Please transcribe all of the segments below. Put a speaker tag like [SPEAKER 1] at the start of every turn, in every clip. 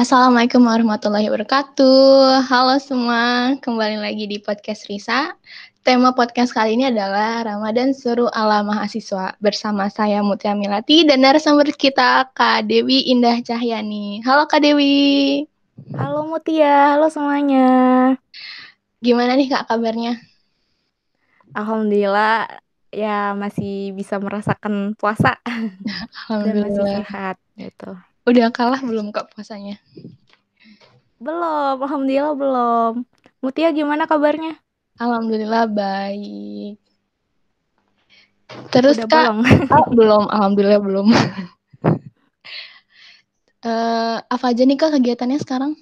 [SPEAKER 1] Assalamualaikum warahmatullahi wabarakatuh. Halo semua, kembali lagi di podcast Risa. Tema podcast kali ini adalah Ramadan Seru ala Mahasiswa bersama saya Mutia Milati dan narasumber kita Kak Dewi Indah Cahyani. Halo Kak Dewi.
[SPEAKER 2] Halo Mutia, halo semuanya.
[SPEAKER 1] Gimana nih Kak kabarnya?
[SPEAKER 2] Alhamdulillah ya masih bisa merasakan puasa dan masih sehat gitu.
[SPEAKER 1] Udah kalah belum Kak puasanya?
[SPEAKER 2] Belum, alhamdulillah belum. Mutia gimana kabarnya?
[SPEAKER 1] Alhamdulillah baik. Terus
[SPEAKER 2] Udah
[SPEAKER 1] Kak, oh, belum, alhamdulillah belum. uh, apa aja nih Kak kegiatannya sekarang?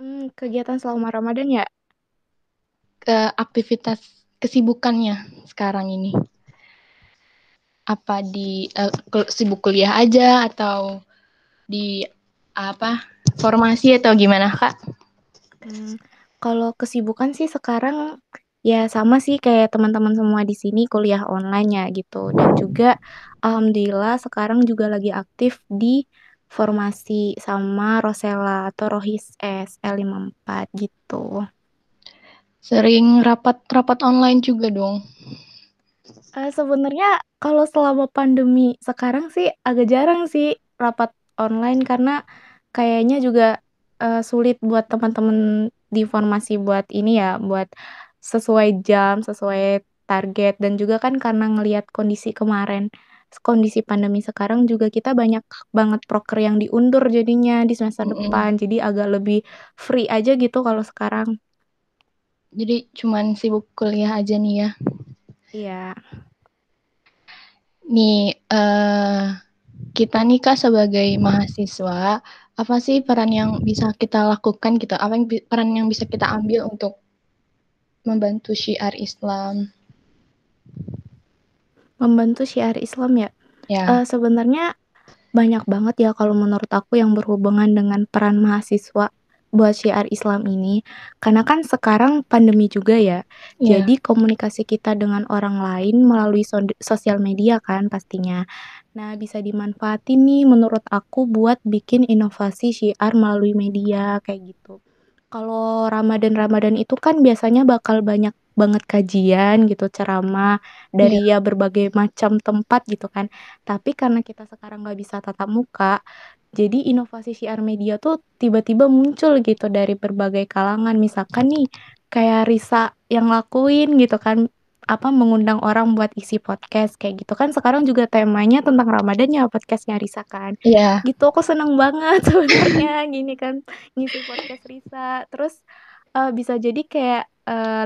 [SPEAKER 2] Hmm, kegiatan selama Ramadan ya?
[SPEAKER 1] Ke aktivitas kesibukannya sekarang ini. Apa di uh, sibuk kuliah aja atau di apa formasi atau gimana Kak?
[SPEAKER 2] Hmm, kalau kesibukan sih sekarang ya sama sih kayak teman-teman semua di sini kuliah online ya gitu dan juga alhamdulillah sekarang juga lagi aktif di formasi sama Rosella atau Rohis S L54 gitu.
[SPEAKER 1] Sering rapat-rapat online juga dong.
[SPEAKER 2] Uh, sebenarnya kalau selama pandemi sekarang sih agak jarang sih rapat online karena kayaknya juga uh, sulit buat teman-teman di formasi buat ini ya, buat sesuai jam, sesuai target dan juga kan karena ngelihat kondisi kemarin, kondisi pandemi sekarang juga kita banyak banget proker yang diundur jadinya di semester mm -hmm. depan. Jadi agak lebih free aja gitu kalau sekarang.
[SPEAKER 1] Jadi cuman sibuk kuliah aja nih ya.
[SPEAKER 2] Iya.
[SPEAKER 1] Nih, uh, kita nih Kak sebagai mahasiswa, apa sih peran yang bisa kita lakukan gitu? Apa yang peran yang bisa kita ambil untuk membantu syiar Islam?
[SPEAKER 2] Membantu syiar Islam ya?
[SPEAKER 1] Ya.
[SPEAKER 2] Uh, sebenarnya banyak banget ya kalau menurut aku yang berhubungan dengan peran mahasiswa buat syiar Islam ini. Karena kan sekarang pandemi juga ya.
[SPEAKER 1] Iya.
[SPEAKER 2] Jadi komunikasi kita dengan orang lain melalui so sosial media kan pastinya. Nah, bisa dimanfaatin nih menurut aku buat bikin inovasi syiar melalui media kayak gitu. Kalau Ramadan-Ramadan itu kan biasanya bakal banyak banget kajian gitu, ceramah dari
[SPEAKER 1] Iya.
[SPEAKER 2] ya berbagai macam tempat gitu kan. Tapi karena kita sekarang nggak bisa tatap muka, jadi inovasi syiar media tuh tiba-tiba muncul gitu dari berbagai kalangan. Misalkan nih kayak Risa yang lakuin gitu kan, apa mengundang orang buat isi podcast kayak gitu kan sekarang juga temanya tentang Ramadan ya podcastnya Risa kan.
[SPEAKER 1] Iya.
[SPEAKER 2] Gitu aku seneng banget sebenarnya gini kan ngisi podcast Risa. Terus uh, bisa jadi kayak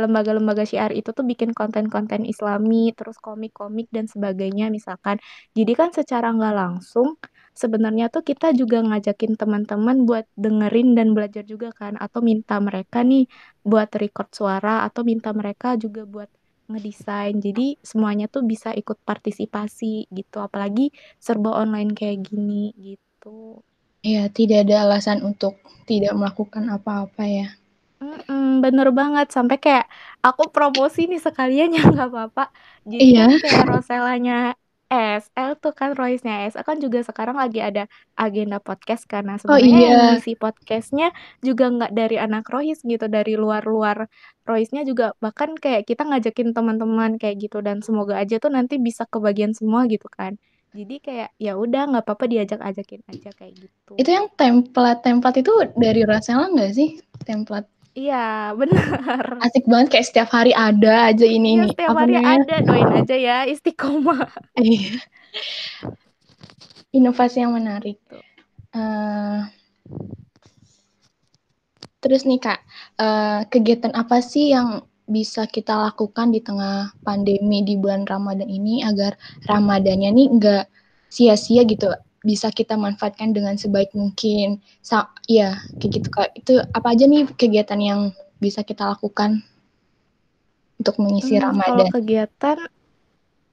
[SPEAKER 2] lembaga-lembaga uh, syiar itu tuh bikin konten-konten Islami, terus komik-komik dan sebagainya misalkan. Jadi kan secara nggak langsung sebenarnya tuh kita juga ngajakin teman-teman buat dengerin dan belajar juga kan atau minta mereka nih buat record suara atau minta mereka juga buat ngedesain. Jadi semuanya tuh bisa ikut partisipasi gitu. Apalagi serba online kayak gini gitu.
[SPEAKER 1] Ya, tidak ada alasan untuk tidak melakukan apa-apa ya.
[SPEAKER 2] Mm-mm, bener banget sampai kayak aku promosi nih sekalian ya nggak apa-apa. Jadi
[SPEAKER 1] Iya.
[SPEAKER 2] kayak Rosellanya ESL tuh kan Royce-nya ESL kan juga sekarang lagi ada agenda podcast karena
[SPEAKER 1] Oh
[SPEAKER 2] sebenarnya yang
[SPEAKER 1] iya.
[SPEAKER 2] ngisi podcastnya juga nggak dari anak Royce gitu dari luar-luar Royce-nya juga bahkan kayak kita ngajakin teman-teman kayak gitu dan semoga aja tuh nanti bisa kebagian semua gitu kan. Jadi kayak ya udah nggak apa-apa diajak-ajakin aja kayak gitu.
[SPEAKER 1] Itu yang template-template itu dari Rosella nggak sih? Template
[SPEAKER 2] Iya, benar.
[SPEAKER 1] Asik banget kayak setiap hari ada aja ini
[SPEAKER 2] Iya,
[SPEAKER 1] nih.
[SPEAKER 2] setiap
[SPEAKER 1] apa
[SPEAKER 2] hari ada, doain aja ya istiqomah.
[SPEAKER 1] Iya. Inovasi yang menarik.
[SPEAKER 2] Tuh.
[SPEAKER 1] Uh, terus nih Kak, uh, kegiatan apa sih yang bisa kita lakukan di tengah pandemi di bulan Ramadan ini agar Ramadannya nih nggak sia-sia gitu bisa kita manfaatkan dengan sebaik mungkin. Sa ya, kayak gitu Kak. Itu apa aja nih kegiatan yang bisa kita lakukan untuk mengisi
[SPEAKER 2] hmm,
[SPEAKER 1] Ramadan?
[SPEAKER 2] Kalau kegiatan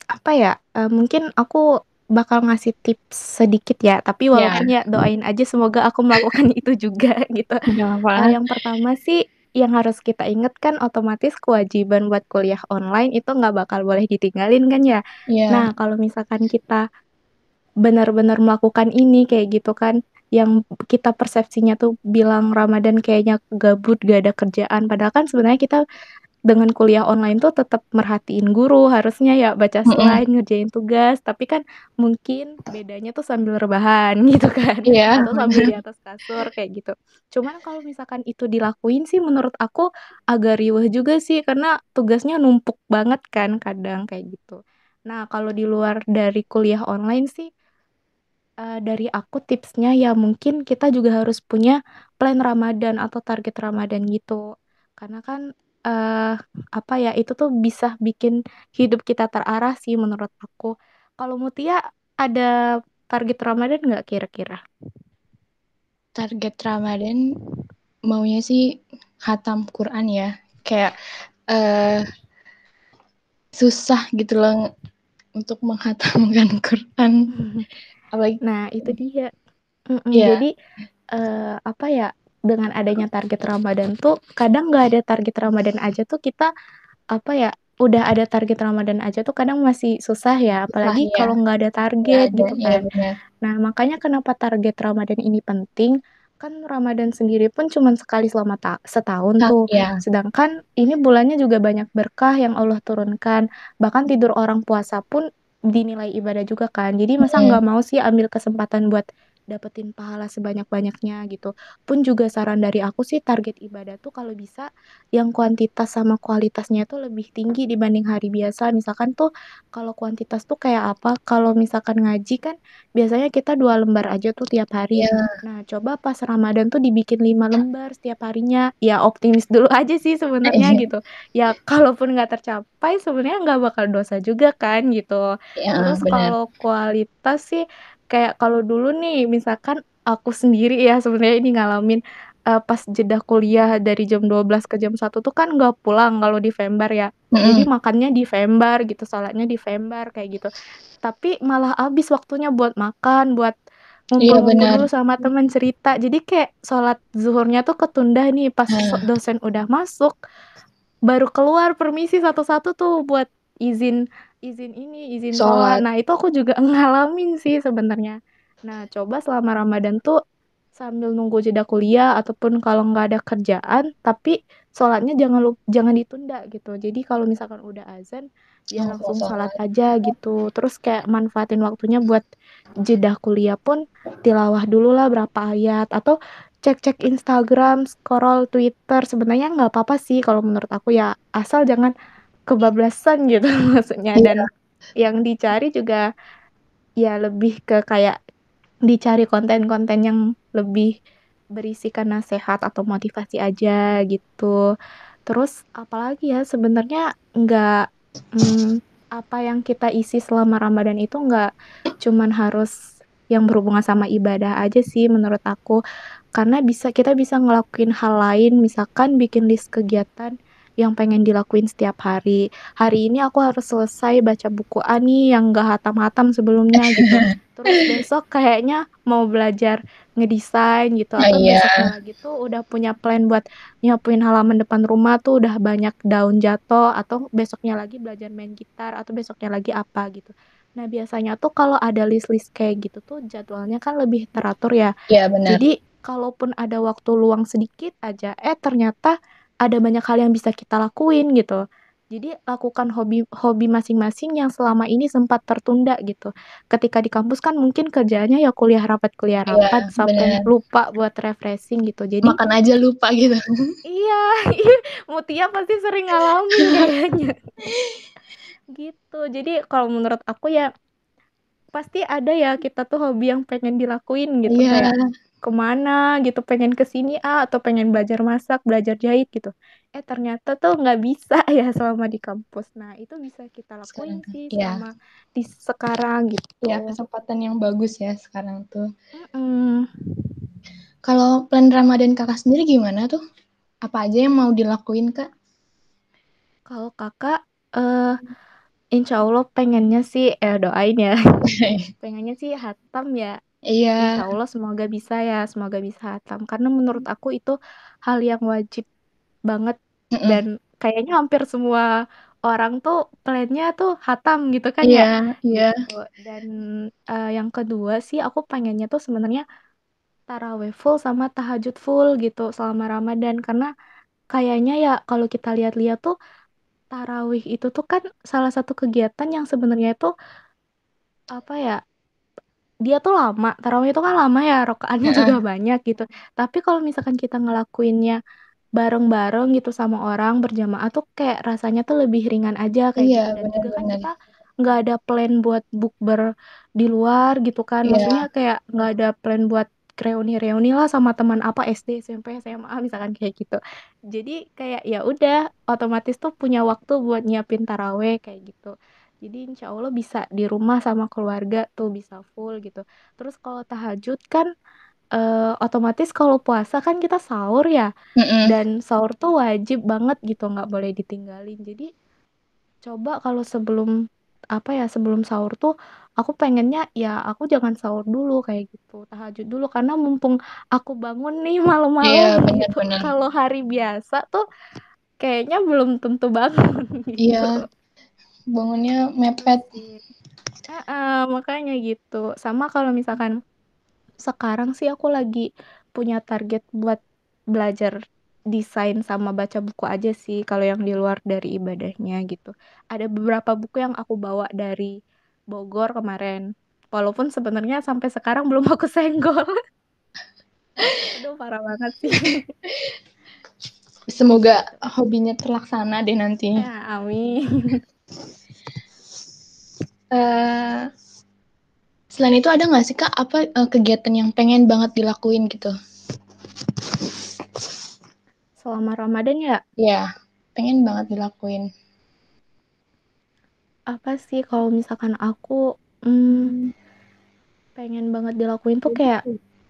[SPEAKER 2] apa ya? Uh, mungkin aku bakal ngasih tips sedikit ya, tapi walaupun yeah. ya doain aja semoga aku melakukan itu juga gitu. Uh, yang pertama sih yang harus kita ingat kan otomatis kewajiban buat kuliah online itu nggak bakal boleh ditinggalin kan ya.
[SPEAKER 1] Yeah.
[SPEAKER 2] Nah kalau misalkan kita benar-benar melakukan ini kayak gitu kan, yang kita persepsinya tuh bilang Ramadan kayaknya gabut, gak ada kerjaan, padahal kan sebenarnya kita dengan kuliah online tuh tetap merhatiin guru. Harusnya ya, baca slide, ngerjain tugas, tapi kan mungkin bedanya tuh sambil rebahan gitu kan,
[SPEAKER 1] Iya,
[SPEAKER 2] atau sambil di atas kasur kayak gitu. Cuman kalau misalkan itu dilakuin sih menurut aku agak riweuh juga sih, karena tugasnya numpuk banget kan kadang kayak gitu. Nah, kalau di luar dari kuliah online sih eee, dari aku tipsnya ya mungkin kita juga harus punya plan Ramadan atau target Ramadan gitu. Karena kan, eee, apa ya, itu tuh bisa bikin hidup kita terarah sih menurut aku. Kalau Mutia ada target Ramadan nggak kira-kira?
[SPEAKER 1] Target Ramadan maunya sih khatam Quran ya, kayak, eee, susah gitu loh untuk menghatamkan Quran. Apalagi
[SPEAKER 2] Nah, itu dia. Mhm,
[SPEAKER 1] Iya.
[SPEAKER 2] jadi, eee, apa ya, dengan adanya target Ramadan tuh kadang nggak ada target Ramadan aja tuh kita, apa ya, udah ada target Ramadan aja tuh kadang masih susah ya,
[SPEAKER 1] Susah
[SPEAKER 2] apalagi
[SPEAKER 1] ya,
[SPEAKER 2] kalau nggak ada target
[SPEAKER 1] ada,
[SPEAKER 2] gitu
[SPEAKER 1] iya
[SPEAKER 2] kan.
[SPEAKER 1] bener.
[SPEAKER 2] Nah, makanya kenapa target Ramadan ini penting, kan Ramadan sendiri pun cuman sekali selama ta setahun
[SPEAKER 1] Sak
[SPEAKER 2] tuh,
[SPEAKER 1] iya.
[SPEAKER 2] sedangkan ini bulannya juga banyak berkah yang Allah turunkan, bahkan tidur orang puasa pun dinilai ibadah juga kan. Jadi masa nggak
[SPEAKER 1] Mhm.
[SPEAKER 2] mau sih ambil kesempatan buat dapetin pahala sebanyak-banyaknya gitu. Pun juga saran dari aku sih target ibadah tuh kalau bisa yang kuantitas sama kualitasnya tuh lebih tinggi dibanding hari biasa. Misalkan tuh kalau kuantitas tuh kayak apa, kalau misalkan ngaji kan biasanya kita 2 lembar aja tuh tiap hari.
[SPEAKER 1] Iya.
[SPEAKER 2] Nah, coba pas Ramadan tuh dibikin 5 lembar setiap harinya, ya optimis dulu aja sih sebenarnya
[SPEAKER 1] iya.
[SPEAKER 2] gitu. Ya kalaupun nggak tercapai sebenarnya nggak bakal dosa juga kan gitu.
[SPEAKER 1] Heeh,
[SPEAKER 2] Terus kalau kualitas sih kayak kalau dulu nih misalkan aku sendiri ya sebenarnya ini ngalamin, eee, pas jeda kuliah dari jam 12.00 ke jam 1.00 tuh kan nggak pulang kalau di Vembar ya. Jadi
[SPEAKER 1] Mhm.
[SPEAKER 2] makannya di Vembar gitu, salatnya di Vembar kayak gitu. Tapi malah habis waktunya buat makan, buat
[SPEAKER 1] Iya
[SPEAKER 2] ngumpul-ngumpul dulu sama temen, cerita. Jadi kayak sholat zuhurnya tuh ketunda nih, pas
[SPEAKER 1] Nah.
[SPEAKER 2] dosen udah masuk, baru keluar permisi satu-satu tuh buat izin izin ini, izin sholat.
[SPEAKER 1] Sholat.
[SPEAKER 2] Nah, itu aku juga ngalamin sih sebenarnya. Nah, coba selama Ramadan tuh sambil nunggu jeda kuliah ataupun kalau nggak ada kerjaan, tapi sholatnya jangan lup jangan ditunda gitu. Jadi kalau misalkan udah adzan, ya
[SPEAKER 1] Langsung
[SPEAKER 2] langsung sholat aja gitu. Terus kayak manfaatin waktunya buat jeda kuliah pun tilawah dululah berapa ayat, atau cek-cek Instagram, scroll Twitter, sebenarnya nggak apa-apa sih kalau menurut aku ya, asal jangan kebablasan gitu maksudnya.
[SPEAKER 1] Iya.
[SPEAKER 2] Dan yang dicari juga ya lebih ke kayak dicari konten-konten yang lebih berisikan nasehat atau motivasi aja gitu. Terus apalagi ya, sebenarnya nggak, mmm, apa yang kita isi selama Ramadan itu nggak cuman harus yang berhubungan sama ibadah aja sih menurut aku. Karena bisa kita bisa ngelakuin hal lain, misalkan bikin list kegiatan yang pengen dilakuin setiap hari. Hari ini aku harus selesai baca buku A nih yang nggak hatam-hatam sebelumnya gitu. Terus besok kayaknya mau belajar ngedesain gitu, atau
[SPEAKER 1] iya.
[SPEAKER 2] besoknya lagi tuh udah punya plan buat nyapuin halaman depan rumah tuh udah banyak daun jatuh, atau besoknya lagi belajar main gitar, atau besoknya lagi apa gitu. Nah, biasanya tuh kalau ada list-list kayak gitu tuh jadwalnya kan lebih teratur ya.
[SPEAKER 1] Iya bener.
[SPEAKER 2] Jadi kalaupun ada waktu luang sedikit aja, eh ternyata ada banyak hal yang bisa kita lakuin gitu. Jadi lakukan hobi hobi masing-masing yang selama ini sempat tertunda gitu. Ketika di kampus kan mungkin kerjaannya ya kuliah rapat kuliah
[SPEAKER 1] Iya,
[SPEAKER 2] rapat sampai
[SPEAKER 1] bener.
[SPEAKER 2] lupa buat refreshing gitu. Jadi
[SPEAKER 1] Makan aja lupa gitu.
[SPEAKER 2] Iya, ih Mutia pasti sering ngalamin kayaknya. Gitu, jadi kalau menurut aku ya, pasti ada ya kita tuh hobi yang pengen dilakuin gitu,
[SPEAKER 1] Iya.
[SPEAKER 2] kayak ke mana gitu, pengen ke sini ah, atau pengen belajar masak, belajar jahit gitu. Eh ternyata tuh nggak bisa ya selama di kampus. Nah, itu bisa kita
[SPEAKER 1] Sekarang
[SPEAKER 2] lakuin
[SPEAKER 1] tuh,
[SPEAKER 2] sih
[SPEAKER 1] iya.
[SPEAKER 2] selama di sekarang gitu.
[SPEAKER 1] kesempatan yang bagus ya sekarang tuh.
[SPEAKER 2] Mhm.
[SPEAKER 1] Kalau plan Ramadan Kakak sendiri gimana tuh? Apa aja yang mau dilakuin, Kak?
[SPEAKER 2] Kalau Kakak, eee, insya Allah pengennya sih eh doain ya, pengennya sih khatam ya.
[SPEAKER 1] Iya.
[SPEAKER 2] Insya Allah semoga bisa ya, semoga bisa khatam. Karena menurut aku itu hal yang wajib banget
[SPEAKER 1] Mhm.
[SPEAKER 2] dan kayaknya hampir semua orang tuh plan-nya tuh hatam gitu kan ya,
[SPEAKER 1] Iya iya.
[SPEAKER 2] gitu. Dan, eee, yang kedua sih aku pengennya tuh sebenarnya tarawih full sama tahajud full gitu selama Ramadan. Karena kayaknya ya kalau kita lihat-lihat tuh tarawih itu tuh kan salah satu kegiatan yang sebenarnya itu apa ya, dia tuh lama, tarawih itu kan lama ya, rakaatnya juga
[SPEAKER 1] Heeh.
[SPEAKER 2] banyak gitu. Tapi kalau misalkan kita ngelakuinnya bareng-bareng gitu sama orang berjamaah tuh kayak rasanya tuh lebih ringan aja kayak
[SPEAKER 1] Iya,
[SPEAKER 2] gitu. Dan
[SPEAKER 1] bener
[SPEAKER 2] juga kan
[SPEAKER 1] bener.
[SPEAKER 2] kita nggak ada plan buat bukber di luar gitu kan,
[SPEAKER 1] Iya.
[SPEAKER 2] maksudnya kayak nggak ada plan buat reuni-reuni lah sama teman apa SD, SMP, SMA misalkan kayak gitu. Jadi kayak ya udah otomatis tuh punya waktu buat nyiapin tarawih kayak gitu. Jadi insya Allah bisa di rumah sama keluarga tuh bisa full gitu. Terus kalau tahajud kan, eee, otomatis kalau puasa kan kita sahur ya,
[SPEAKER 1] Mhm.
[SPEAKER 2] dan sahur tuh wajib banget gitu, nggak boleh ditinggalin. Jadi coba kalau sebelum apa ya, sebelum sahur tuh aku pengennya ya aku jangan sahur dulu kayak gitu, tahajud dulu. Karena mumpung aku bangun nih malam-malam
[SPEAKER 1] bener
[SPEAKER 2] gitu, kalau hari biasa tuh kayaknya belum tentu bangun
[SPEAKER 1] Iya,
[SPEAKER 2] gitu.
[SPEAKER 1] Bangunnya mepet.
[SPEAKER 2] sih. Heeh, makanya gitu. Sama kalau misalkan sekarang sih aku lagi punya target buat belajar desain sama baca buku aja sih kalau yang di luar dari ibadahnya gitu. Ada beberapa buku yang aku bawa dari Bogor kemarin, walaupun sebenarnya sampai sekarang belum aku senggol. Aduh parah banget sih.
[SPEAKER 1] Semoga hobinya terlaksana deh nanti.
[SPEAKER 2] Ya, amin.
[SPEAKER 1] Eee, selain itu ada nggak sih Kak, apa, eee, kegiatan yang pengen banget dilakuin gitu?
[SPEAKER 2] Selama Ramadan ya?
[SPEAKER 1] Iya, pengen banget dilakuin.
[SPEAKER 2] Apa sih kalau misalkan aku, mmm pengen banget dilakuin tuh kayak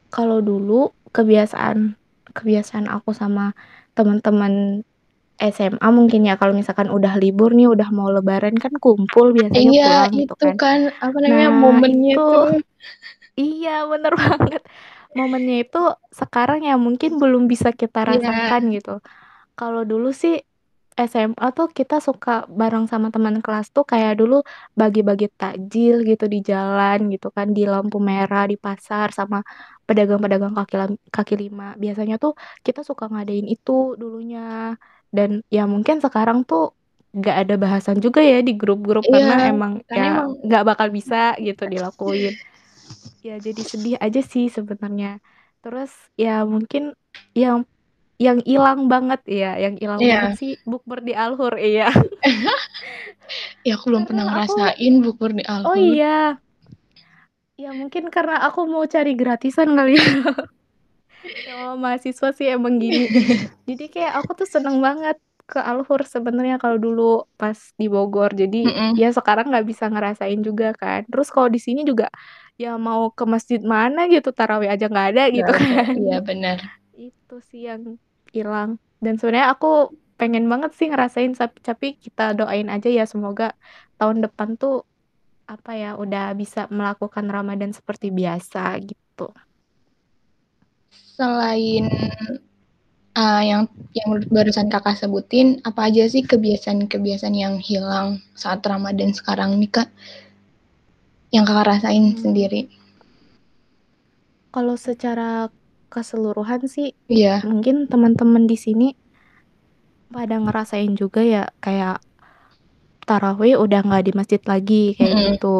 [SPEAKER 2] kalau dulu kebiasaan kebiasaan aku sama teman-teman SMA mungkin ya kalau misalkan udah libur nih, udah mau lebaran kan kumpul biasanya
[SPEAKER 1] Iya,
[SPEAKER 2] pulang gitu
[SPEAKER 1] itu
[SPEAKER 2] kan.
[SPEAKER 1] kan, apa namanya,
[SPEAKER 2] Nah
[SPEAKER 1] momennya
[SPEAKER 2] itu
[SPEAKER 1] tuh.
[SPEAKER 2] iya bener banget. Momennya itu sekarang ya mungkin belum bisa kita
[SPEAKER 1] Iya.
[SPEAKER 2] rasakan gitu. Kalau dulu sih SMA tuh kita suka bareng sama teman kelas tuh kayak dulu bagi-bagi takjil gitu di jalan gitu kan, di lampu merah, di pasar, sama pedagang-pedagang kaki kaki lima. Biasanya tuh kita suka ngadain itu dulunya. Dan ya mungkin sekarang tuh nggak ada bahasan juga ya di grup-grup
[SPEAKER 1] Iya,
[SPEAKER 2] karena emang
[SPEAKER 1] kan
[SPEAKER 2] ya nggak bakal bisa gitu dilakuin. Ya jadi sedih aja sih sebenarnya. Terus ya mungkin yang yang ilang banget ya, yang ilang banget
[SPEAKER 1] Iya.
[SPEAKER 2] sih bukber di Al-Hur, iya.
[SPEAKER 1] Ih, aku belum pernah
[SPEAKER 2] Karena aku
[SPEAKER 1] ngerasain bukber di
[SPEAKER 2] oh
[SPEAKER 1] Al-Hur.
[SPEAKER 2] iya. Ya mungkin karena aku mau cari gratisan kali ya. Ya Allah mahasiswa sih emang gini. Jadi kayak aku tuh seneng banget ke Al-Hur sebenarnya kalau dulu pas di Bogor. Jadi
[SPEAKER 1] Mhm.
[SPEAKER 2] ya sekarang nggak bisa ngerasain juga kan. Terus kalau di sini juga ya mau ke masjid mana gitu, tarawih aja nggak ada gitu kan.
[SPEAKER 1] iya bener.
[SPEAKER 2] Itu sih yang ilang. Dan sebenarnya aku pengen banget sih ngerasain tapi kita doain aja ya semoga tahun depan tuh apa ya, udah bisa melakukan Ramadan seperti biasa gitu.
[SPEAKER 1] Selain, eee, yang yang barusan Kakak sebutin, apa aja sih kebiasaan-kebiasaan yang hilang saat Ramadan sekarang nih, Kak? Yang Kakak rasain
[SPEAKER 2] Mmm.
[SPEAKER 1] sendiri?
[SPEAKER 2] Kalau secara keseluruhan sih
[SPEAKER 1] Iya.
[SPEAKER 2] mungkin teman-teman di sini pada ngerasain juga ya kayak tarawih udah nggak di masjid lagi kayak
[SPEAKER 1] Mhm.
[SPEAKER 2] gitu.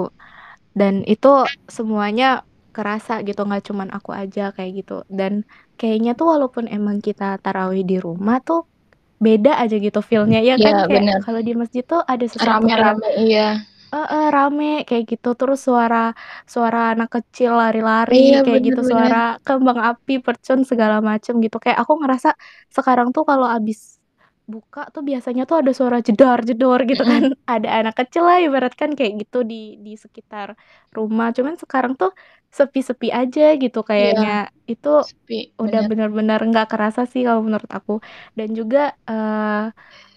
[SPEAKER 2] Dan itu semuanya kerasa gitu, nggak cuman aku aja kayak gitu. Dan kayaknya tuh walaupun emang kita tarawih di rumah tuh beda aja gitu feel-nya, ya
[SPEAKER 1] Iya,
[SPEAKER 2] kan? Kayak kalau di masjid tuh ada sesuatu
[SPEAKER 1] Rame-rame, iya.
[SPEAKER 2] heeh, rame kayak gitu. Terus suara suara anak kecil
[SPEAKER 1] Iya,
[SPEAKER 2] lari-lari kayak
[SPEAKER 1] bener
[SPEAKER 2] gitu,
[SPEAKER 1] bener.
[SPEAKER 2] suara kembang api, percun segala macem gitu. Kayak aku ngerasa sekarang tuh kalau habis buka tuh biasanya tuh ada suara jedor-jedor gitu
[SPEAKER 1] Mhm.
[SPEAKER 2] kan. Ada anak kecil lah ibaratkan kayak gitu di di sekitar rumah. Cuman sekarang tuh sepi-sepi aja gitu
[SPEAKER 1] Iya,
[SPEAKER 2] kayaknya. Itu
[SPEAKER 1] sepi,
[SPEAKER 2] udah
[SPEAKER 1] bener.
[SPEAKER 2] bener-bener nggak kerasa sih kalau menurut aku. Dan juga, eee,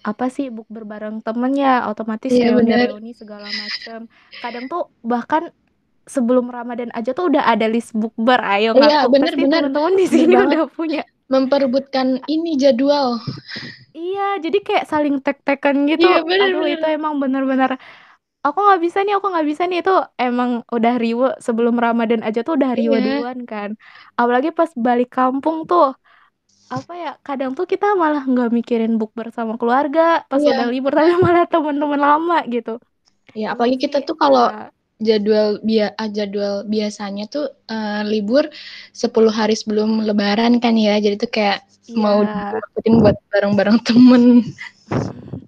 [SPEAKER 2] apa sih, bukber bareng temen ya otomatis
[SPEAKER 1] Iya,
[SPEAKER 2] reuni-reuni segala macem. Kadang tuh bahkan sebelum Ramadan aja tuh udah ada list bukber, ayo
[SPEAKER 1] Iya, bener
[SPEAKER 2] Pasti
[SPEAKER 1] bener.
[SPEAKER 2] teman-teman di
[SPEAKER 1] Bener
[SPEAKER 2] sini
[SPEAKER 1] banget.
[SPEAKER 2] udah punya.
[SPEAKER 1] Memperebutkan ini jadwal.
[SPEAKER 2] Iya, jadi kayak saling tek-tekan gitu.
[SPEAKER 1] Iya, bener
[SPEAKER 2] Aduh itu emang bener-bener, "Aku nggak bisa nih aku nggak bisa nih." Itu emang udah riweuh sebelum Ramadan aja tuh udah riweuh
[SPEAKER 1] Iya.
[SPEAKER 2] duluan kan. Apalagi pas balik kampung tuh, apa ya, kadang tuh kita malah nggak mikirin bukber sama keluarga, pas
[SPEAKER 1] Iya,
[SPEAKER 2] udah libur tapi malah temen-temen lama gitu.
[SPEAKER 1] Ya,
[SPEAKER 2] Emang
[SPEAKER 1] apalagi kita tuh kalau
[SPEAKER 2] eee
[SPEAKER 1] jadwal bia eee, jadwal biasanya tuh, eee, libur 10 hari sebelum lebaran kan ya, jadi tuh kayak mau
[SPEAKER 2] Iya.
[SPEAKER 1] didapetin buat bareng-bareng temen.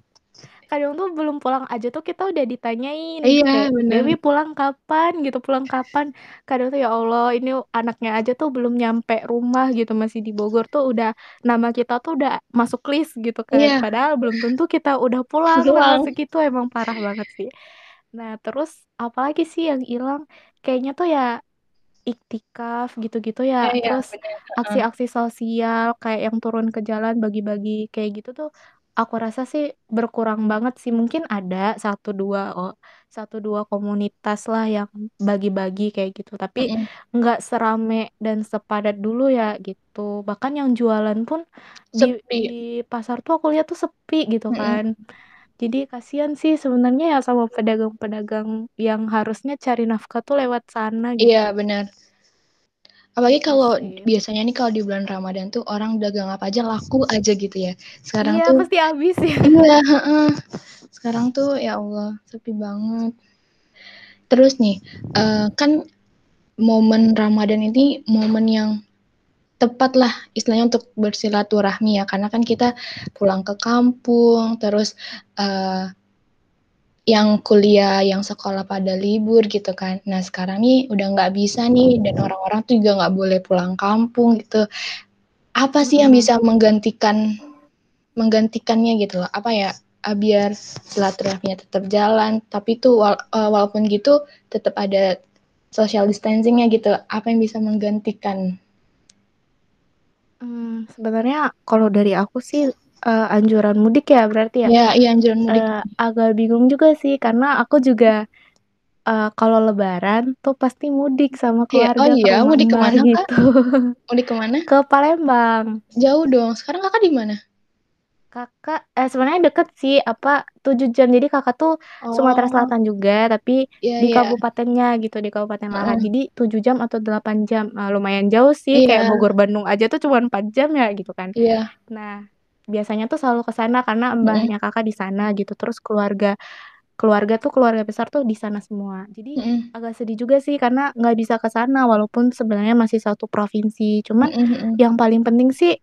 [SPEAKER 2] Kadang tuh belum pulang aja tuh kita udah ditanyain gitu
[SPEAKER 1] Iya,
[SPEAKER 2] kayak,
[SPEAKER 1] bener.
[SPEAKER 2] "Dewi pulang kapan?" gitu, "Pulang kapan?" Kadang tuh ya Allah ini anaknya aja tuh belum nyampe rumah gitu, masih di Bogor tuh udah nama kita tuh udah masuk list gitu kan,
[SPEAKER 1] Iya.
[SPEAKER 2] padahal belum tentu kita udah pulang segitu, emang parah banget sih. Nah terus apalagi sih yang ilang, kayaknya tuh ya iktikaf gitu-gitu
[SPEAKER 1] Iya
[SPEAKER 2] ya,
[SPEAKER 1] iya,
[SPEAKER 2] terus
[SPEAKER 1] bener, heeh.
[SPEAKER 2] aksi-aksi sosial kayak yang turun ke jalan bagi-bagi kayak gitu tuh, aku rasa sih berkurang banget sih. Mungkin ada 1, 2 o 1, 2 komunitas lah yang bagi-bagi kayak gitu, tapi
[SPEAKER 1] Mhm.
[SPEAKER 2] nggak serame dan sepadat dulu ya gitu. Bahkan yang jualan pun di
[SPEAKER 1] Sepi.
[SPEAKER 2] di pasar tuh aku lihat tuh sepi gitu
[SPEAKER 1] Mhm.
[SPEAKER 2] kan. Jadi kasihan sih sebenarnya ya sama pedagang-pedagang yang harusnya cari nafkah tuh lewat sana
[SPEAKER 1] Iya,
[SPEAKER 2] gitu.
[SPEAKER 1] bener. Apalagi kalau
[SPEAKER 2] sih.
[SPEAKER 1] biasanya nih kalau di bulan Ramadan tuh orang dagang apa aja laku aja gitu ya. Sekarang
[SPEAKER 2] Iya,
[SPEAKER 1] tuh
[SPEAKER 2] pasti habis ya.
[SPEAKER 1] iya, sekarang tuh ya Allah sepi banget. Terus nih, eee, kan momen Ramadan ini momen yang tepat lah istilahnya untuk bersilaturahmi ya, karena kan kita pulang ke kampung, terus, eee yang kuliah, yang sekolah pada libur gitu kan. Nah sekarang nih udah nggak bisa nih dan orang-orang tuh juga nggak boleh pulang kampung gitu. Apa sih yang
[SPEAKER 2] Mhm.
[SPEAKER 1] bisa menggantikan menggantikannya gitu loh, apa ya, eee, biar silaturahminya tetap jalan, tapi tuh wal eee, walaupun gitu tetep ada social distancing-nya gitu, apa yang bisa menggantikan?
[SPEAKER 2] Mmm, sebenarnya kalau dari aku sih, eee, anjuran mudik ya berarti ya?
[SPEAKER 1] Iya iya, anjuran mudik.
[SPEAKER 2] Eee, agak bingung juga sih karena aku juga, eee, kalau lebaran tuh pasti mudik sama
[SPEAKER 1] Iya, oh
[SPEAKER 2] keluarga ke
[SPEAKER 1] iya,
[SPEAKER 2] rumah
[SPEAKER 1] mudik ke
[SPEAKER 2] Mbah
[SPEAKER 1] mana, Kak?
[SPEAKER 2] gitu.
[SPEAKER 1] Mudik ke mana?
[SPEAKER 2] Ke Palembang.
[SPEAKER 1] Jauh dong, sekarang Kakak di mana?
[SPEAKER 2] Kakak eh, sebenarnya deket sih, apa, 7 jam. Jadi Kakak tuh Sumatera
[SPEAKER 1] Oh.
[SPEAKER 2] Selatan juga, tapi
[SPEAKER 1] Iya
[SPEAKER 2] di
[SPEAKER 1] iya.
[SPEAKER 2] kabupatennya gitu, di Kabupaten Lahat.
[SPEAKER 1] Heeh.
[SPEAKER 2] Jadi 7 jam atau 8 jam, eee, lumayan jauh sih, kayak
[SPEAKER 1] Iya.
[SPEAKER 2] Bogor Bandung aja tuh cuman 4 jam ya gitu kan.
[SPEAKER 1] Iya.
[SPEAKER 2] Nah, biasanya tuh selalu ke sana karena mbahnya Kakak di sana gitu, terus keluarga keluarga tuh keluarga besar tuh di sana semua. Jadi
[SPEAKER 1] Mhm.
[SPEAKER 2] agak sedih juga sih karena nggak bisa ke sana walaupun sebenarnya masih satu provinsi. Cuman
[SPEAKER 1] Mhm mhm.
[SPEAKER 2] yang paling penting sih,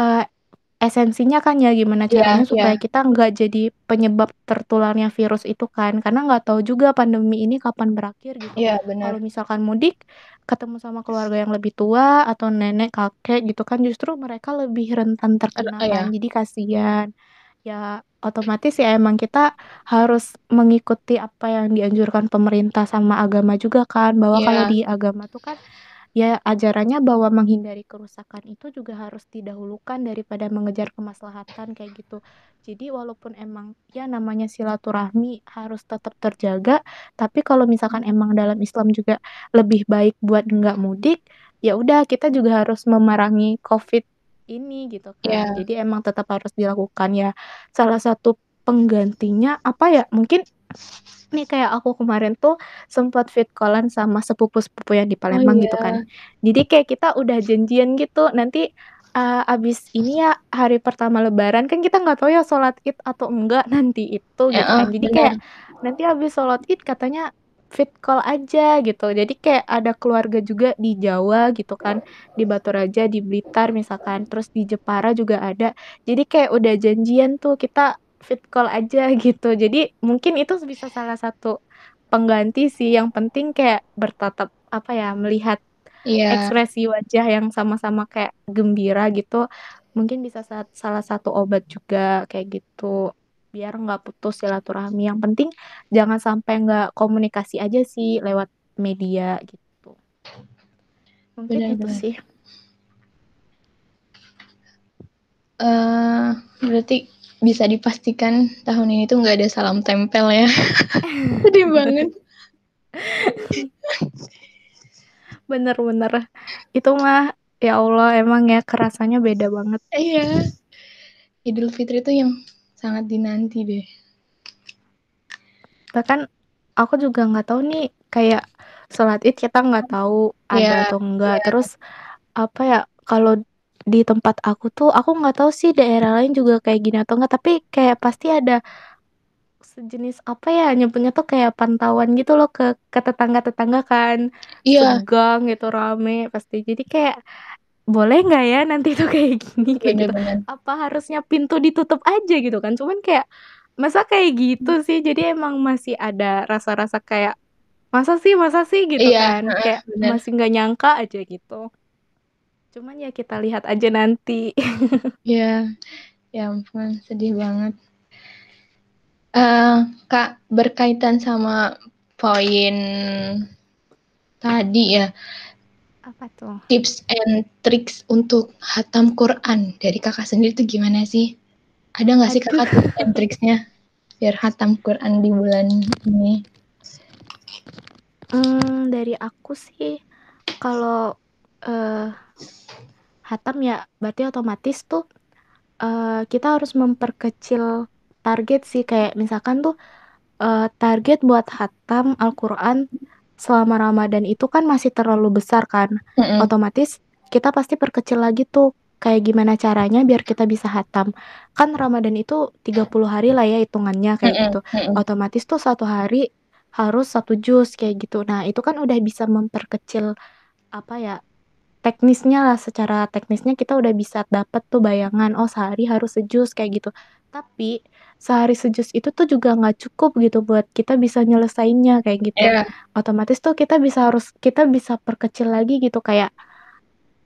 [SPEAKER 2] eee, esensinya kan ya gimana
[SPEAKER 1] Iya
[SPEAKER 2] caranya supaya
[SPEAKER 1] iya.
[SPEAKER 2] kita nggak jadi penyebab tertularnya virus itu kan, karena nggak tahu juga pandemi ini kapan berakhir gitu.
[SPEAKER 1] Iya, bener.
[SPEAKER 2] Kalau misalkan mudik, ketemu sama keluarga yang lebih tua atau nenek, kakek gitu kan, justru mereka lebih rentan
[SPEAKER 1] Er
[SPEAKER 2] terkena
[SPEAKER 1] ya.
[SPEAKER 2] jadi kasihan. Ya otomatis ya emang kita harus mengikuti apa yang dianjurkan pemerintah sama agama juga kan, bahwa kalau
[SPEAKER 1] Iya.
[SPEAKER 2] di agama tuh kan, ya ajarannya bahwa menghindari kerusakan itu juga harus didahulukan daripada mengejar kemaslahatan kayak gitu. Jadi walaupun emang ya namanya silaturahmi harus tetap terjaga, tapi kalau misalkan emang dalam Islam juga lebih baik buat nggak mudik, ya udah kita juga harus memerangi Covid ini gitu kan.
[SPEAKER 1] Iya.
[SPEAKER 2] Jadi emang tetap harus dilakukan. Ya salah satu penggantinya apa ya, mungkin nih kayak aku kemarin tuh sempet vid call-an sama sepupu-sepupu yang di
[SPEAKER 1] Oh
[SPEAKER 2] Palembang gitu kan.
[SPEAKER 1] iya.
[SPEAKER 2] Jadi kayak kita udah janjian gitu, nanti, eee, habis ini ya hari pertama lebaran kan kita nggak tahu ya sholat Id atau enggak nanti itu gitu kan. Jadi kayak nanti habis sholat Id katanya vid call aja gitu. Jadi kayak ada keluarga juga di Jawa gitu kan, di Baturaja, di Blitar misalkan, terus di Jepara juga ada. Jadi kayak udah janjian tuh kita vid call aja gitu. Jadi mungkin itu bisa salah satu pengganti sih, yang penting kayak bertatap apa ya, melihat
[SPEAKER 1] Iya.
[SPEAKER 2] ekspresi wajah yang sama-sama kayak gembira gitu, mungkin bisa sat salah satu obat juga kayak gitu, biar nggak putus silaturahmi. Yang penting jangan sampai nggak komunikasi aja sih lewat media gitu. Mungkin
[SPEAKER 1] Bener
[SPEAKER 2] itu sih.
[SPEAKER 1] Eee, berarti bisa dipastikan tahun ini tuh nggak ada salam tempel ya? Sedih banget.
[SPEAKER 2] Bener bener. Itu mah ya Allah emang ya kerasanya beda banget.
[SPEAKER 1] Iya. Idul Fitri itu yang sangat dinanti deh.
[SPEAKER 2] Bahkan aku juga nggak tahu nih kayak sholat id kita nggak tahu ada
[SPEAKER 1] Iya,
[SPEAKER 2] atau enggak.
[SPEAKER 1] iya.
[SPEAKER 2] Terus apa ya kalau di tempat aku tuh aku nggak tahu sih daerah lain juga kayak gini atau enggak. Tapi kayak pasti ada sejenis apa ya nyebutnya tuh kayak pantauan gitu loh ke ke tetangga-tetangga kan
[SPEAKER 1] Iya,
[SPEAKER 2] segang gitu rame pasti. Jadi kayak boleh nggak ya nanti tuh kayak gini kayak gitu.
[SPEAKER 1] bener-bener.
[SPEAKER 2] Apa harusnya pintu ditutup aja gitu kan? Cuman kayak masa kayak gitu sih. Jadi emang masih ada rasa-rasa kayak masa sih masa sih gitu
[SPEAKER 1] Iya,
[SPEAKER 2] kan kayak
[SPEAKER 1] bener.
[SPEAKER 2] masih nggak nyangka aja gitu cuman ya kita lihat aja nanti
[SPEAKER 1] Iya, ya ampun, sedih banget. Eh, Kak, berkaitan sama poin tadi ya,
[SPEAKER 2] apa tuh
[SPEAKER 1] tips and tricks untuk hatam Quran dari kakak sendiri tuh gimana sih? Ada nggak sih kakak tips and tricksnya biar hatam Quran di bulan ini?
[SPEAKER 2] Hmm, dari aku sih kalau eh hatam ya berarti otomatis tuh eh kita harus memperkecil target sih. Kayak misalkan tuh eh, target buat hatam Al-Quran selama Ramadan itu kan masih terlalu besar kan.
[SPEAKER 1] Mm-mm.
[SPEAKER 2] otomatis kita pasti perkecil lagi tuh kayak gimana caranya biar kita bisa hatam. Kan Ramadan itu 30 hari lah ya hitungannya kayak
[SPEAKER 1] Mm-mm,
[SPEAKER 2] gitu. otomatis tuh satu hari harus satu jus kayak gitu. Nah itu kan udah bisa memperkecil apa ya teknisnya lah secara teknisnya kita udah bisa dapet tuh bayangan oh sehari harus sejus kayak gitu. Tapi sehari sejus itu tuh juga nggak cukup gitu buat kita bisa nyelesainnya kayak gitu.
[SPEAKER 1] Iya,
[SPEAKER 2] otomatis tuh kita bisa harus kita bisa perkecil lagi gitu kayak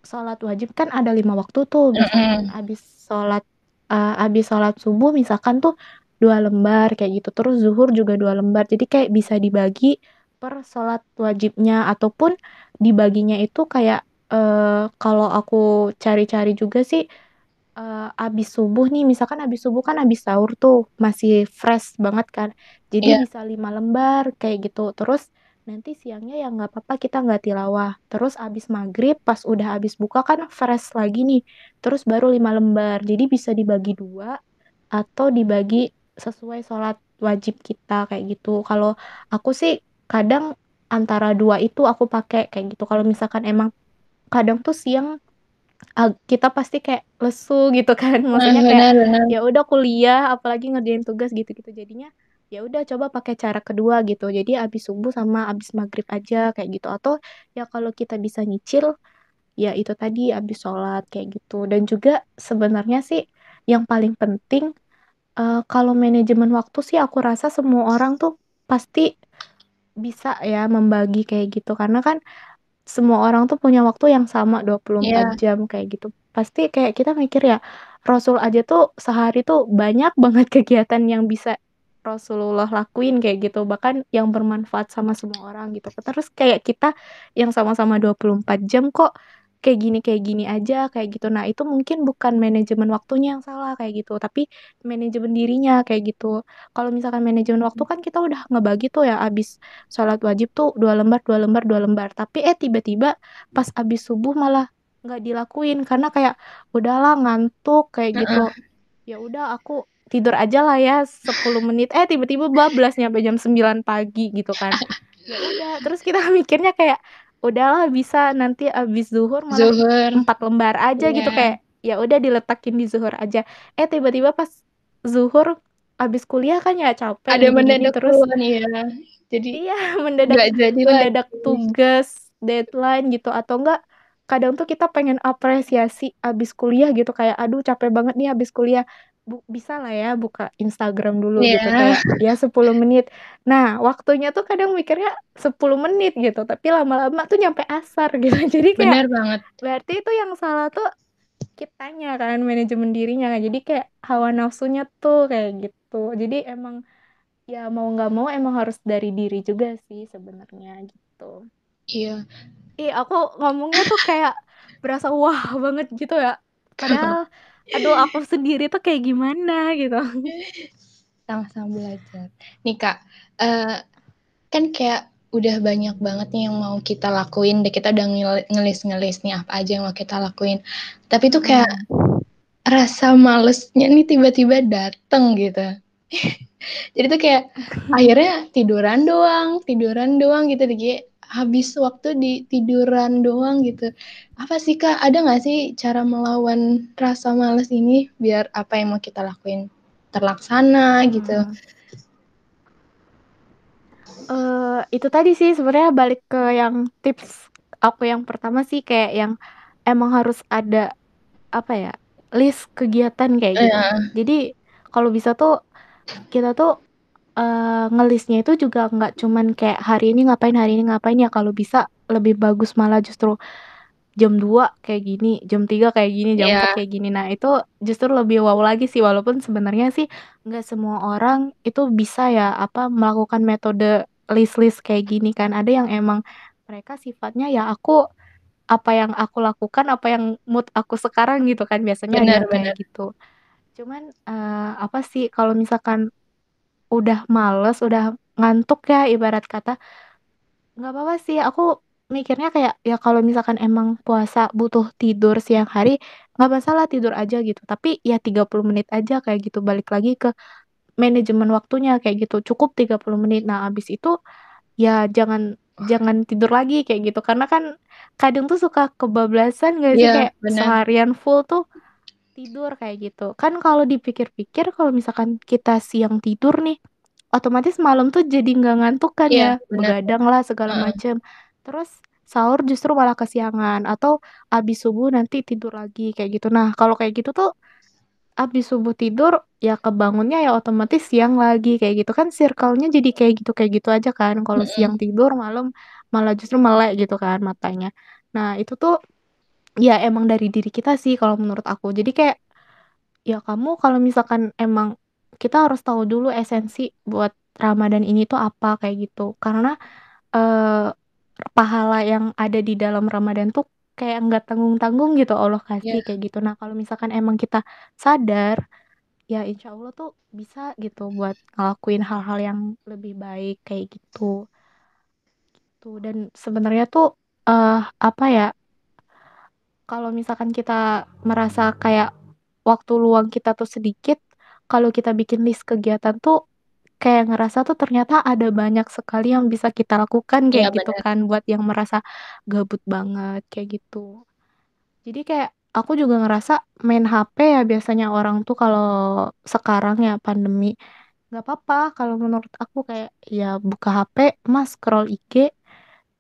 [SPEAKER 2] sholat wajib kan ada lima waktu tuh misalkan abis sholat eh, abis sholat subuh misalkan tuh dua lembar kayak gitu. Terus zuhur juga dua lembar jadi kayak bisa dibagi per sholat wajibnya ataupun dibaginya itu kayak eh, kalau aku cari-cari juga sih eh, abis subuh nih misalkan abis subuh kan abis sahur tuh masih fresh banget kan. Jadi
[SPEAKER 1] Iya.
[SPEAKER 2] bisa lima lembar kayak gitu. Terus nanti siangnya ya nggak apa-apa kita nggak tilawah. Terus abis maghrib pas udah abis buka kan fresh lagi nih. Terus baru lima lembar. Jadi bisa dibagi dua atau dibagi sesuai sholat wajib kita kayak gitu. Kalau aku sih kadang antara dua itu aku pakai kayak gitu. Kalau misalkan emang kadang tuh siang ah, kita pasti kayak lesu gitu kan. Maksudnya kayak ya udah kuliah apalagi ngerjain tugas gitu-gitu. Jadinya ya udah coba pakai cara kedua gitu. Jadi abis subuh sama abis maghrib aja kayak gitu. Atau ya kalau kita bisa nyicil ya itu tadi abis sholat kayak gitu. Dan juga sebenarnya sih yang paling penting eh, kalau manajemen waktu sih aku rasa semua orang tuh pasti bisa ya membagi kayak gitu. Karena kan semua orang tuh punya waktu yang sama 24
[SPEAKER 1] Iya.
[SPEAKER 2] jam kayak gitu. Pasti kayak kita mikir ya, Rasul aja tuh sehari tuh banyak banget kegiatan yang bisa Rasulullah lakuin kayak gitu, bahkan yang bermanfaat sama semua orang gitu. Terus kayak kita yang sama-sama 24 jam kok kayak gini kayak gini aja kayak gitu. Nah, itu mungkin bukan manajemen waktunya yang salah kayak gitu, tapi manajemen dirinya kayak gitu. Kalau misalkan manajemen waktu kan kita udah ngebagi tuh ya abis sholat wajib tuh dua lembar dua lembar dua lembar. Tapi eh tiba-tiba pas abis subuh malah nggak dilakuin. Karena kayak udahlah ngantuk kayak gitu. Ya udah aku tidur aja lah ya 10 menit. Eh tiba-tiba bablas nyampe jam 9 pagi gitu kan. Ya udah terus kita mikirnya kayak udahlah bisa nanti abis zuhur malah
[SPEAKER 1] Zuhur.
[SPEAKER 2] empat lembar aja gitu
[SPEAKER 1] Iya.
[SPEAKER 2] kayak ya udah diletakin di zuhur aja eh tiba-tiba pas zuhur abis kuliah kan ya capek
[SPEAKER 1] Ada mendadak
[SPEAKER 2] terus
[SPEAKER 1] keluhan iya. Jadi
[SPEAKER 2] Iya, mendadak
[SPEAKER 1] jadi
[SPEAKER 2] mendadak
[SPEAKER 1] lagi.
[SPEAKER 2] tugas, deadline gitu atau enggak kadang tuh kita pengen apresiasi abis kuliah gitu kayak aduh capek banget nih abis kuliah. Bu, bisa lah ya buka Instagram dulu gitu
[SPEAKER 1] Iya.
[SPEAKER 2] kayak ya 10 menit. Nah, waktunya tuh kadang mikirnya 10 menit gitu, tapi lama-lama tuh nyampe asar gitu. Jadi kayak
[SPEAKER 1] Benar banget.
[SPEAKER 2] berarti itu yang salah tuh kitanya kan manajemen dirinya kan. Jadi kayak hawa nafsunya tuh kayak gitu. Jadi emang ya mau nggak mau emang harus dari diri juga sih sebenarnya gitu.
[SPEAKER 1] Iya.
[SPEAKER 2] Ih, aku ngomongnya tuh kayak berasa wah banget gitu ya. Padahal aduh aku sendiri tuh kayak gimana gitu.
[SPEAKER 1] Sama-sama belajar. Nih Kak, eh, kan kayak udah banyak banget nih yang mau kita lakuin deh kita udah ngel- ngelis-ngelis nih apa aja yang mau kita lakuin tapi tuh kayak rasa malesnya nih tiba-tiba dateng gitu. Jadi tuh kayak akhirnya tiduran doang, tiduran doang gitu deh, habis waktu di tiduran doang gitu. Apa sih Kak, ada nggak sih cara melawan rasa males ini biar apa yang mau kita lakuin terlaksana gitu?
[SPEAKER 2] Hmm. Uh, itu tadi sih sebenarnya balik ke yang tips aku yang pertama sih kayak yang emang harus ada apa ya list kegiatan kayak gitu.
[SPEAKER 1] Iya.
[SPEAKER 2] Jadi kalau bisa tuh kita tuh uh, ngelistnya itu juga nggak cuman kayak hari ini ngapain hari ini ngapain ya kalau bisa lebih bagus malah justru jam 2 kayak gini, jam 3 kayak gini, jam 4
[SPEAKER 1] Iya.
[SPEAKER 2] kayak gini. Nah itu justru lebih wow lagi sih walaupun sebenarnya sih nggak semua orang itu bisa ya apa melakukan metode list-list kayak gini kan. Ada yang emang mereka sifatnya ya aku apa yang aku lakukan, apa yang mood aku sekarang gitu kan biasanya ada
[SPEAKER 1] Bener
[SPEAKER 2] yang kayak
[SPEAKER 1] bener.
[SPEAKER 2] gitu. Cuman, eee, apa sih kalau misalkan udah males, udah ngantuk ya ibarat kata, nggak apa-apa sih aku mikirnya kayak ya kalau misalkan emang puasa butuh tidur siang hari, nggak masalah tidur aja gitu. Tapi ya 30 menit aja kayak gitu, balik lagi ke manajemen waktunya kayak gitu, cukup 30 menit. Nah habis itu ya jangan jangan tidur lagi kayak gitu, karena kan kadang tuh suka kebablasan nggak sih
[SPEAKER 1] Iya,
[SPEAKER 2] kayak
[SPEAKER 1] bener.
[SPEAKER 2] seharian full tuh tidur kayak gitu. Kan kalau dipikir-pikir kalau misalkan kita siang tidur nih, otomatis malam tuh jadi nggak ngantuk kan
[SPEAKER 1] Iya,
[SPEAKER 2] ya,
[SPEAKER 1] bener.
[SPEAKER 2] begadang lah segala
[SPEAKER 1] Heeh.
[SPEAKER 2] macem. Terus sahur justru malah kesiangan atau habis subuh nanti tidur lagi kayak gitu. Nah kalau kayak gitu tuh habis subuh tidur, ya kebangunnya ya otomatis siang lagi kayak gitu kan circle-nya jadi kayak gitu kayak gitu aja kan. Kalau
[SPEAKER 1] Mhm.
[SPEAKER 2] siang tidur, malam malah justru melek gitu kan matanya. Nah itu tuh ya emang dari diri kita sih kalau menurut aku. Jadi kayak ya kamu kalau misalkan emang kita harus tahu dulu esensi buat Ramadan ini tuh apa kayak gitu. Karena, eee, pahala yang ada di dalam Ramadan tuh kayak nggak tanggung-tanggung gitu Allah
[SPEAKER 1] Iya.
[SPEAKER 2] kasih kayak gitu. Nah kalau misalkan emang kita sadar, ya insya Allah tuh bisa gitu buat ngelakuin hal-hal yang lebih baik kayak gitu. Gitu dan sebenarnya tuh, eee, apa ya kalau misalkan kita merasa kayak waktu luang kita tuh sedikit, kalau kita bikin list kegiatan tuh kayak ngerasa tuh ternyata ada banyak sekali yang bisa kita lakukan kayak gitu
[SPEAKER 1] bener.
[SPEAKER 2] kan buat yang merasa gabut banget kayak gitu. Jadi kayak aku juga ngerasa main HP ya biasanya orang tuh kalau sekarang ya pandemi, nggak apa-apa kalau menurut aku kayak ya buka HP, Mas scroll IG,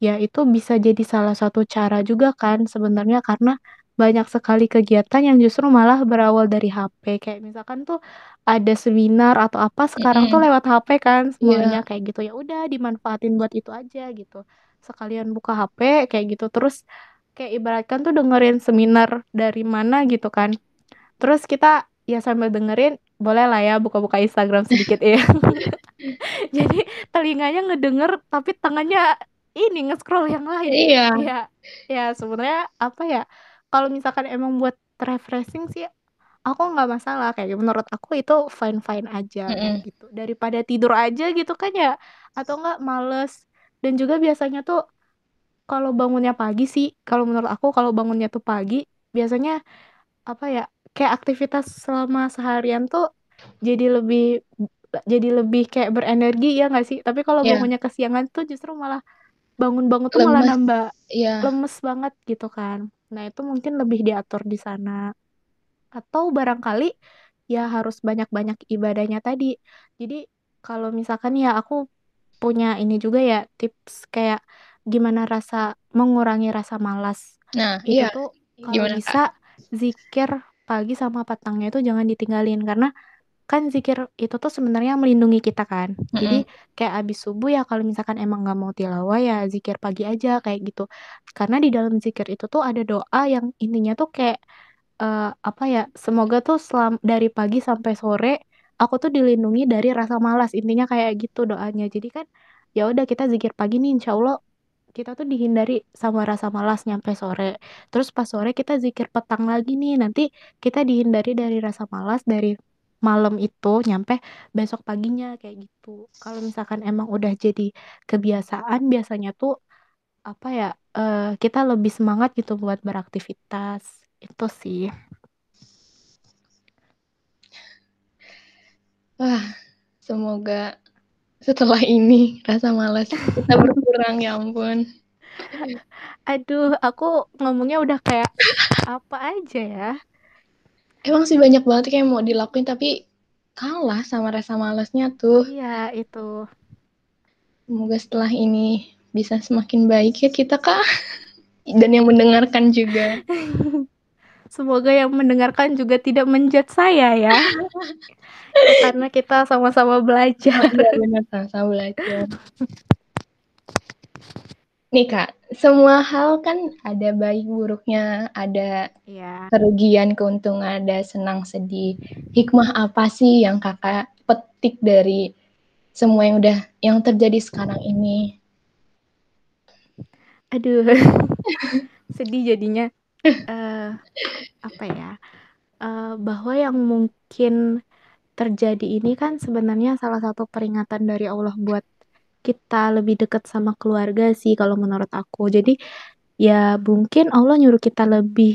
[SPEAKER 2] ya itu bisa jadi salah satu cara juga kan sebenarnya karena banyak sekali kegiatan yang justru malah berawal dari HP. Kayak misalkan tuh ada seminar atau apa sekarang tuh
[SPEAKER 1] Mhm.
[SPEAKER 2] lewat HP kan semuanya kayak gitu, ya udah dimanfaatin buat itu aja gitu. Sekalian buka HP kayak gitu, terus kayak ibaratkan tuh dengerin seminar dari mana gitu kan. Terus kita ya sambil dengerin bolehlah ya buka-buka Instagram sedikit ya. Jadi telinganya ngedenger tapi tangannya ini nge-scroll yang lain.
[SPEAKER 1] Iya.
[SPEAKER 2] Ya ya sebenarnya apa ya, kalau misalkan emang buat refreshing sih aku nggak masalah, kayak menurut aku itu fine-fine aja kayak
[SPEAKER 1] Mhm.
[SPEAKER 2] gitu. Daripada tidur aja gitu kan ya, atau enggak males. Dan juga biasanya tuh kalau bangunnya pagi sih, kalau menurut aku kalau bangunnya tuh pagi, biasanya apa ya, kayak aktivitas selama seharian tuh jadi lebih jadi lebih kayak berenergi, ya nggak sih? Tapi kalau
[SPEAKER 1] Iya.
[SPEAKER 2] bangunnya kesiangan tuh justru malah bangun-bangun tuh malah nambah
[SPEAKER 1] Iya.
[SPEAKER 2] lemes banget gitu kan. Nah itu mungkin lebih diatur di sana. Atau barangkali ya harus banyak-banyak ibadahnya tadi. Jadi kalau misalkan ya aku punya ini juga ya tips kayak gimana rasa mengurangi rasa malas.
[SPEAKER 1] Nah, iya.
[SPEAKER 2] Itu tuh kalau
[SPEAKER 1] Kak?
[SPEAKER 2] bisa zikir pagi sama petangnya itu jangan ditinggalin, karena kan zikir itu tuh sebenarnya melindungi kita kan.
[SPEAKER 1] Mhm.
[SPEAKER 2] Jadi kayak habis subuh ya kalau misalkan emang nggak mau tilawah ya zikir pagi aja kayak gitu. Karena di dalam zikir itu tuh ada doa yang intinya tuh kayak, eee, apa ya, semoga tuh selam dari pagi sampai sore aku tuh dilindungi dari rasa malas, intinya kayak gitu doanya. Jadi kan ya udah kita zikir pagi nih insya Allah kita tuh dihindari sama rasa malas nyampe sore. Terus pas sore kita zikir petang lagi nih, nanti kita dihindari dari rasa malas dari malam itu nyampe besok paginya kayak gitu. Kalau misalkan emang udah jadi kebiasaan biasanya tuh apa ya uh, kita lebih semangat gitu buat beraktivitas. Itu sih.
[SPEAKER 1] Wah, semoga setelah ini rasa malas kita berkurang ya ampun.
[SPEAKER 2] Aduh, aku ngomongnya udah kayak apa aja ya.
[SPEAKER 1] Emang sih banyak banget kayak mau dilakuin tapi kalah sama rasa malasnya tuh.
[SPEAKER 2] Iya, itu.
[SPEAKER 1] Semoga setelah ini bisa semakin baik ya kita, Kak. Dan yang mendengarkan juga.
[SPEAKER 2] Semoga yang mendengarkan juga tidak menjudge saya ya. karena kita sama-sama belajar.
[SPEAKER 1] Iya benar, sama-sama belajar. Nih Kak, semua hal kan ada baik buruknya, ada
[SPEAKER 2] Iya.
[SPEAKER 1] kerugian, keuntungan, ada senang sedih. Hikmah apa sih yang Kakak petik dari semua yang udah yang terjadi sekarang ini?
[SPEAKER 2] Aduh. Sedih jadinya. Uh, apa ya? Uh, bahwa yang mungkin terjadi ini kan sebenarnya salah satu peringatan dari Allah buat kita lebih dekat sama keluarga sih kalau menurut aku. Jadi ya mungkin Allah nyuruh kita lebih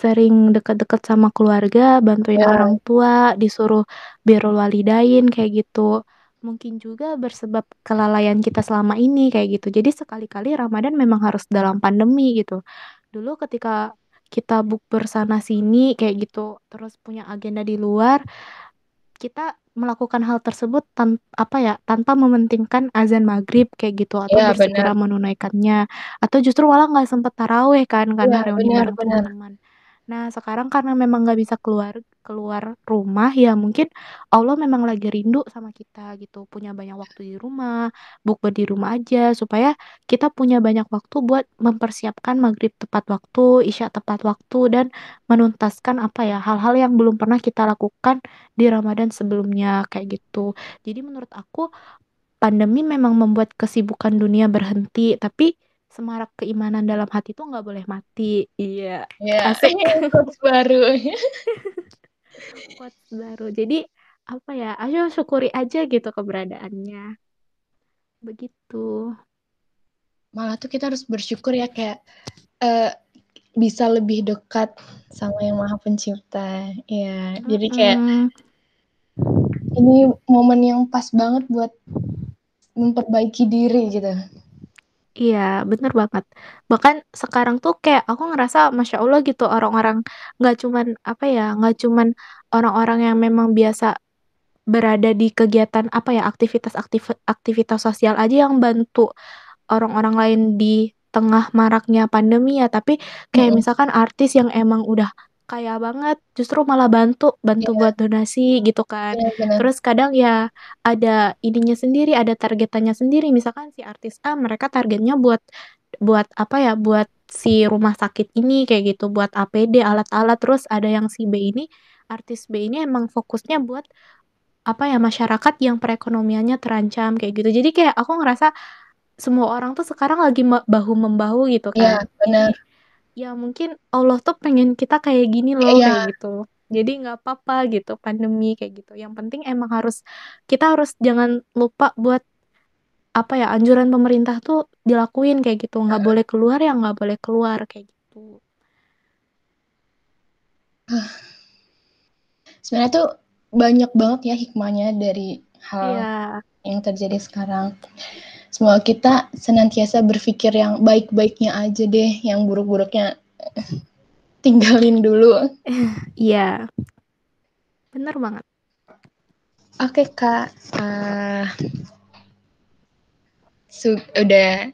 [SPEAKER 2] sering dekat-dekat sama keluarga, bantuin
[SPEAKER 1] Ya.
[SPEAKER 2] orang tua, disuruh birrul walidain kayak gitu. Mungkin juga bersebab kelalaian kita selama ini kayak gitu. Jadi sekali-kali Ramadan memang harus dalam pandemi gitu. Dulu ketika kita bukber sana sini kayak gitu, terus punya agenda di luar, kita melakukan hal tersebut tan apa ya, tanpa mementingkan azan maghrib kayak gitu atau
[SPEAKER 1] Iya,
[SPEAKER 2] bersegera menunaikannya, atau justru malah nggak sempet tarawih kan karena reuni bareng
[SPEAKER 1] benar.
[SPEAKER 2] teman-teman. Nah, sekarang karena memang nggak bisa keluar keluar rumah, ya mungkin Allah memang lagi rindu sama kita gitu, punya banyak waktu di rumah, bukber di rumah aja, supaya kita punya banyak waktu buat mempersiapkan maghrib tepat waktu, isya tepat waktu, dan menuntaskan apa ya, hal-hal yang belum pernah kita lakukan di Ramadan sebelumnya kayak gitu. Jadi menurut aku pandemi memang membuat kesibukan dunia berhenti, tapi semarak keimanan dalam hati tuh nggak boleh mati. Iya,
[SPEAKER 1] Iya,
[SPEAKER 2] asik.
[SPEAKER 1] quotes baru.
[SPEAKER 2] Quotes baru. Jadi apa ya, ayo syukuri aja gitu keberadaannya. Begitu.
[SPEAKER 1] Malah tuh kita harus bersyukur ya kayak uh, bisa lebih dekat sama Yang Maha Pencipta. Ya, jadi kayak
[SPEAKER 2] Mm-mm.
[SPEAKER 1] ini momen yang pas banget buat memperbaiki diri gitu.
[SPEAKER 2] Iya, bener banget. Bahkan sekarang tuh kayak aku ngerasa Masya Allah gitu orang-orang nggak cuman apa ya, nggak cuman orang-orang yang memang biasa berada di kegiatan apa ya, aktivitas aktif aktivitas sosial aja yang bantu orang-orang lain di tengah maraknya pandemi ya, tapi kayak
[SPEAKER 1] Mhm.
[SPEAKER 2] misalkan artis yang emang udah kaya banget, justru malah bantu bantu
[SPEAKER 1] Iya.
[SPEAKER 2] buat donasi gitu kan.
[SPEAKER 1] Benar benar.
[SPEAKER 2] Terus kadang ya ada ininya sendiri, ada targetannya sendiri. Misalkan si artis A mereka targetnya buat buat apa ya, buat si rumah sakit ini kayak gitu, buat APD, alat-alat. Terus ada yang si B ini, artis B ini emang fokusnya buat apa ya, masyarakat yang perekonomiannya terancam kayak gitu. Jadi kayak aku ngerasa semua orang tuh sekarang lagi me bahu-membahu gitu
[SPEAKER 1] Iya,
[SPEAKER 2] kan.
[SPEAKER 1] benar.
[SPEAKER 2] Ya mungkin Allah tuh pengen kita kayak gini loh,
[SPEAKER 1] Iya.
[SPEAKER 2] kayak gitu. Jadi nggak apa-apa gitu pandemi kayak gitu. Yang penting emang harus kita harus jangan lupa buat apa ya, anjuran pemerintah tuh dilakuin kayak gitu. Nggak boleh keluar ya nggak boleh keluar kayak gitu.
[SPEAKER 1] Sebenarnya tuh banyak banget ya hikmahnya dari hal
[SPEAKER 2] Iya.
[SPEAKER 1] yang terjadi sekarang. Semoga kita senantiasa berpikir yang baik-baiknya aja deh, yang buruk-buruknya tinggalin dulu.
[SPEAKER 2] Iya. Bener banget.
[SPEAKER 1] Oke, Kak. Uh, udah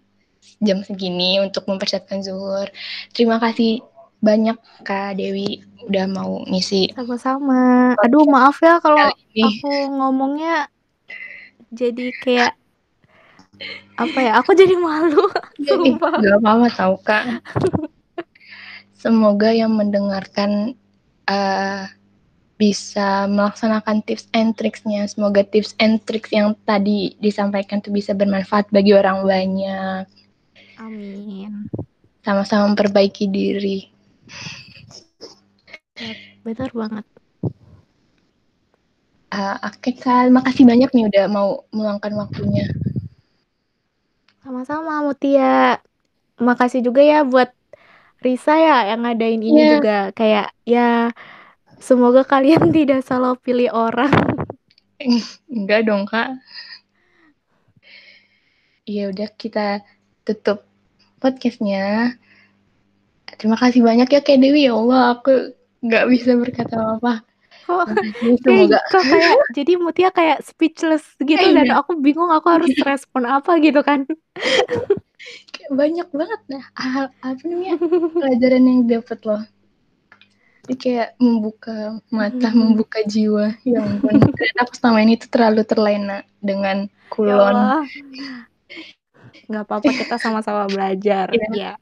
[SPEAKER 1] jam segini untuk mempersiapkan zuhur. Terima kasih banyak Kak Dewi udah mau ngisi
[SPEAKER 2] Sama-sama. Aduh, maaf ya kalau aku ngomongnya jadi kayak apa ya? Aku jadi malu,
[SPEAKER 1] Jadi,
[SPEAKER 2] sumpah.
[SPEAKER 1] gak apa-apa tau Kak. Semoga yang mendengarkan uh, bisa melaksanakan tips and tricksnya. Semoga tips and tricks yang tadi disampaikan tuh bisa bermanfaat bagi orang banyak.
[SPEAKER 2] Amin.
[SPEAKER 1] Sama-sama memperbaiki diri.
[SPEAKER 2] Ya, bener banget.
[SPEAKER 1] Uh, Oke Kak, makasih banyak nih udah mau meluangkan waktunya.
[SPEAKER 2] Sama-sama Mutia. Makasih juga ya buat Risa ya yang ngadain ini
[SPEAKER 1] Iya.
[SPEAKER 2] juga kayak ya semoga kalian tidak salah pilih orang.
[SPEAKER 1] Enggak dong, Kak. Iya udah kita tutup podcastnya. Terima kasih banyak ya Kak Dewi ya Allah aku nggak bisa berkata apa.
[SPEAKER 2] Kok semoga kok kayak jadi Mutia kayak speechless gitu
[SPEAKER 1] eh,
[SPEAKER 2] dan
[SPEAKER 1] iya.
[SPEAKER 2] aku bingung aku harus respon apa gitu kan.
[SPEAKER 1] kayak banyak banget nah hal apa namanya pelajaran yang dapat loh. Jadi kayak membuka mata, hmm. membuka jiwa. yang ampun. aku selama ini tuh terlalu terlena dengan kulon.
[SPEAKER 2] Ya nggak apa-apa kita sama-sama belajar yeah. ya.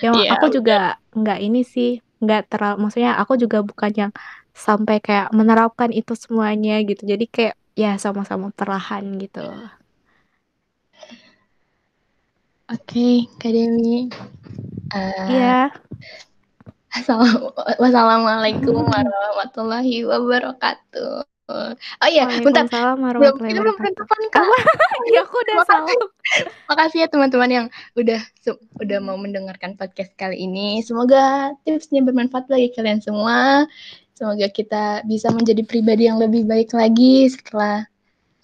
[SPEAKER 2] Ya, yeah, aku juga nggak ini sih, nggak terlalu maksudnya aku juga bukan yang sampai kayak menerapkan itu semuanya gitu. Jadi kayak ya sama-sama perlahan gitu.
[SPEAKER 1] Oke, okay, Kak Dewi.
[SPEAKER 2] Uh, iya.
[SPEAKER 1] Wassalamualaikum warahmatullahi wabarakatuh. Oh iya, bentar. Belum, kita belum penutupan kak.
[SPEAKER 2] ya aku udah salah.
[SPEAKER 1] Makasih ya teman-teman yang udah udah mau mendengarkan podcast kali ini. Semoga tipsnya bermanfaat bagi kalian semua. Semoga kita bisa menjadi pribadi yang lebih baik lagi setelah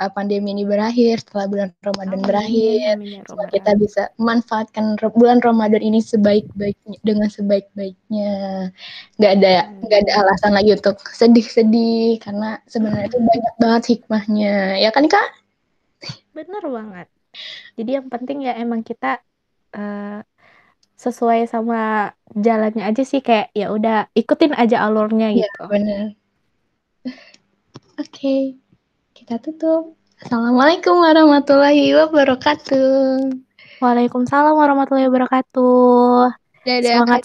[SPEAKER 1] uh, pandemi ini berakhir, setelah bulan Ramadan amin, berakhir. Amin, ya Semoga kita bisa memanfaatkan bulan Ramadan ini sebaik-baiknya dengan sebaik-baiknya. Gak ada nggak ada alasan lagi untuk sedih-sedih karena sebenarnya itu banyak banget hikmahnya. Ya kan Kak?
[SPEAKER 2] Bener banget. Jadi yang penting ya emang kita uh, sesuai sama jalannya aja sih kayak ya udah ikutin aja alurnya
[SPEAKER 1] ya,
[SPEAKER 2] gitu.
[SPEAKER 1] Oke. Okay kita tutup. Assalamualaikum warahmatullahi wabarakatuh.
[SPEAKER 2] Waalaikumsalam warahmatullahi wabarakatuh.
[SPEAKER 1] Dadah. Semangat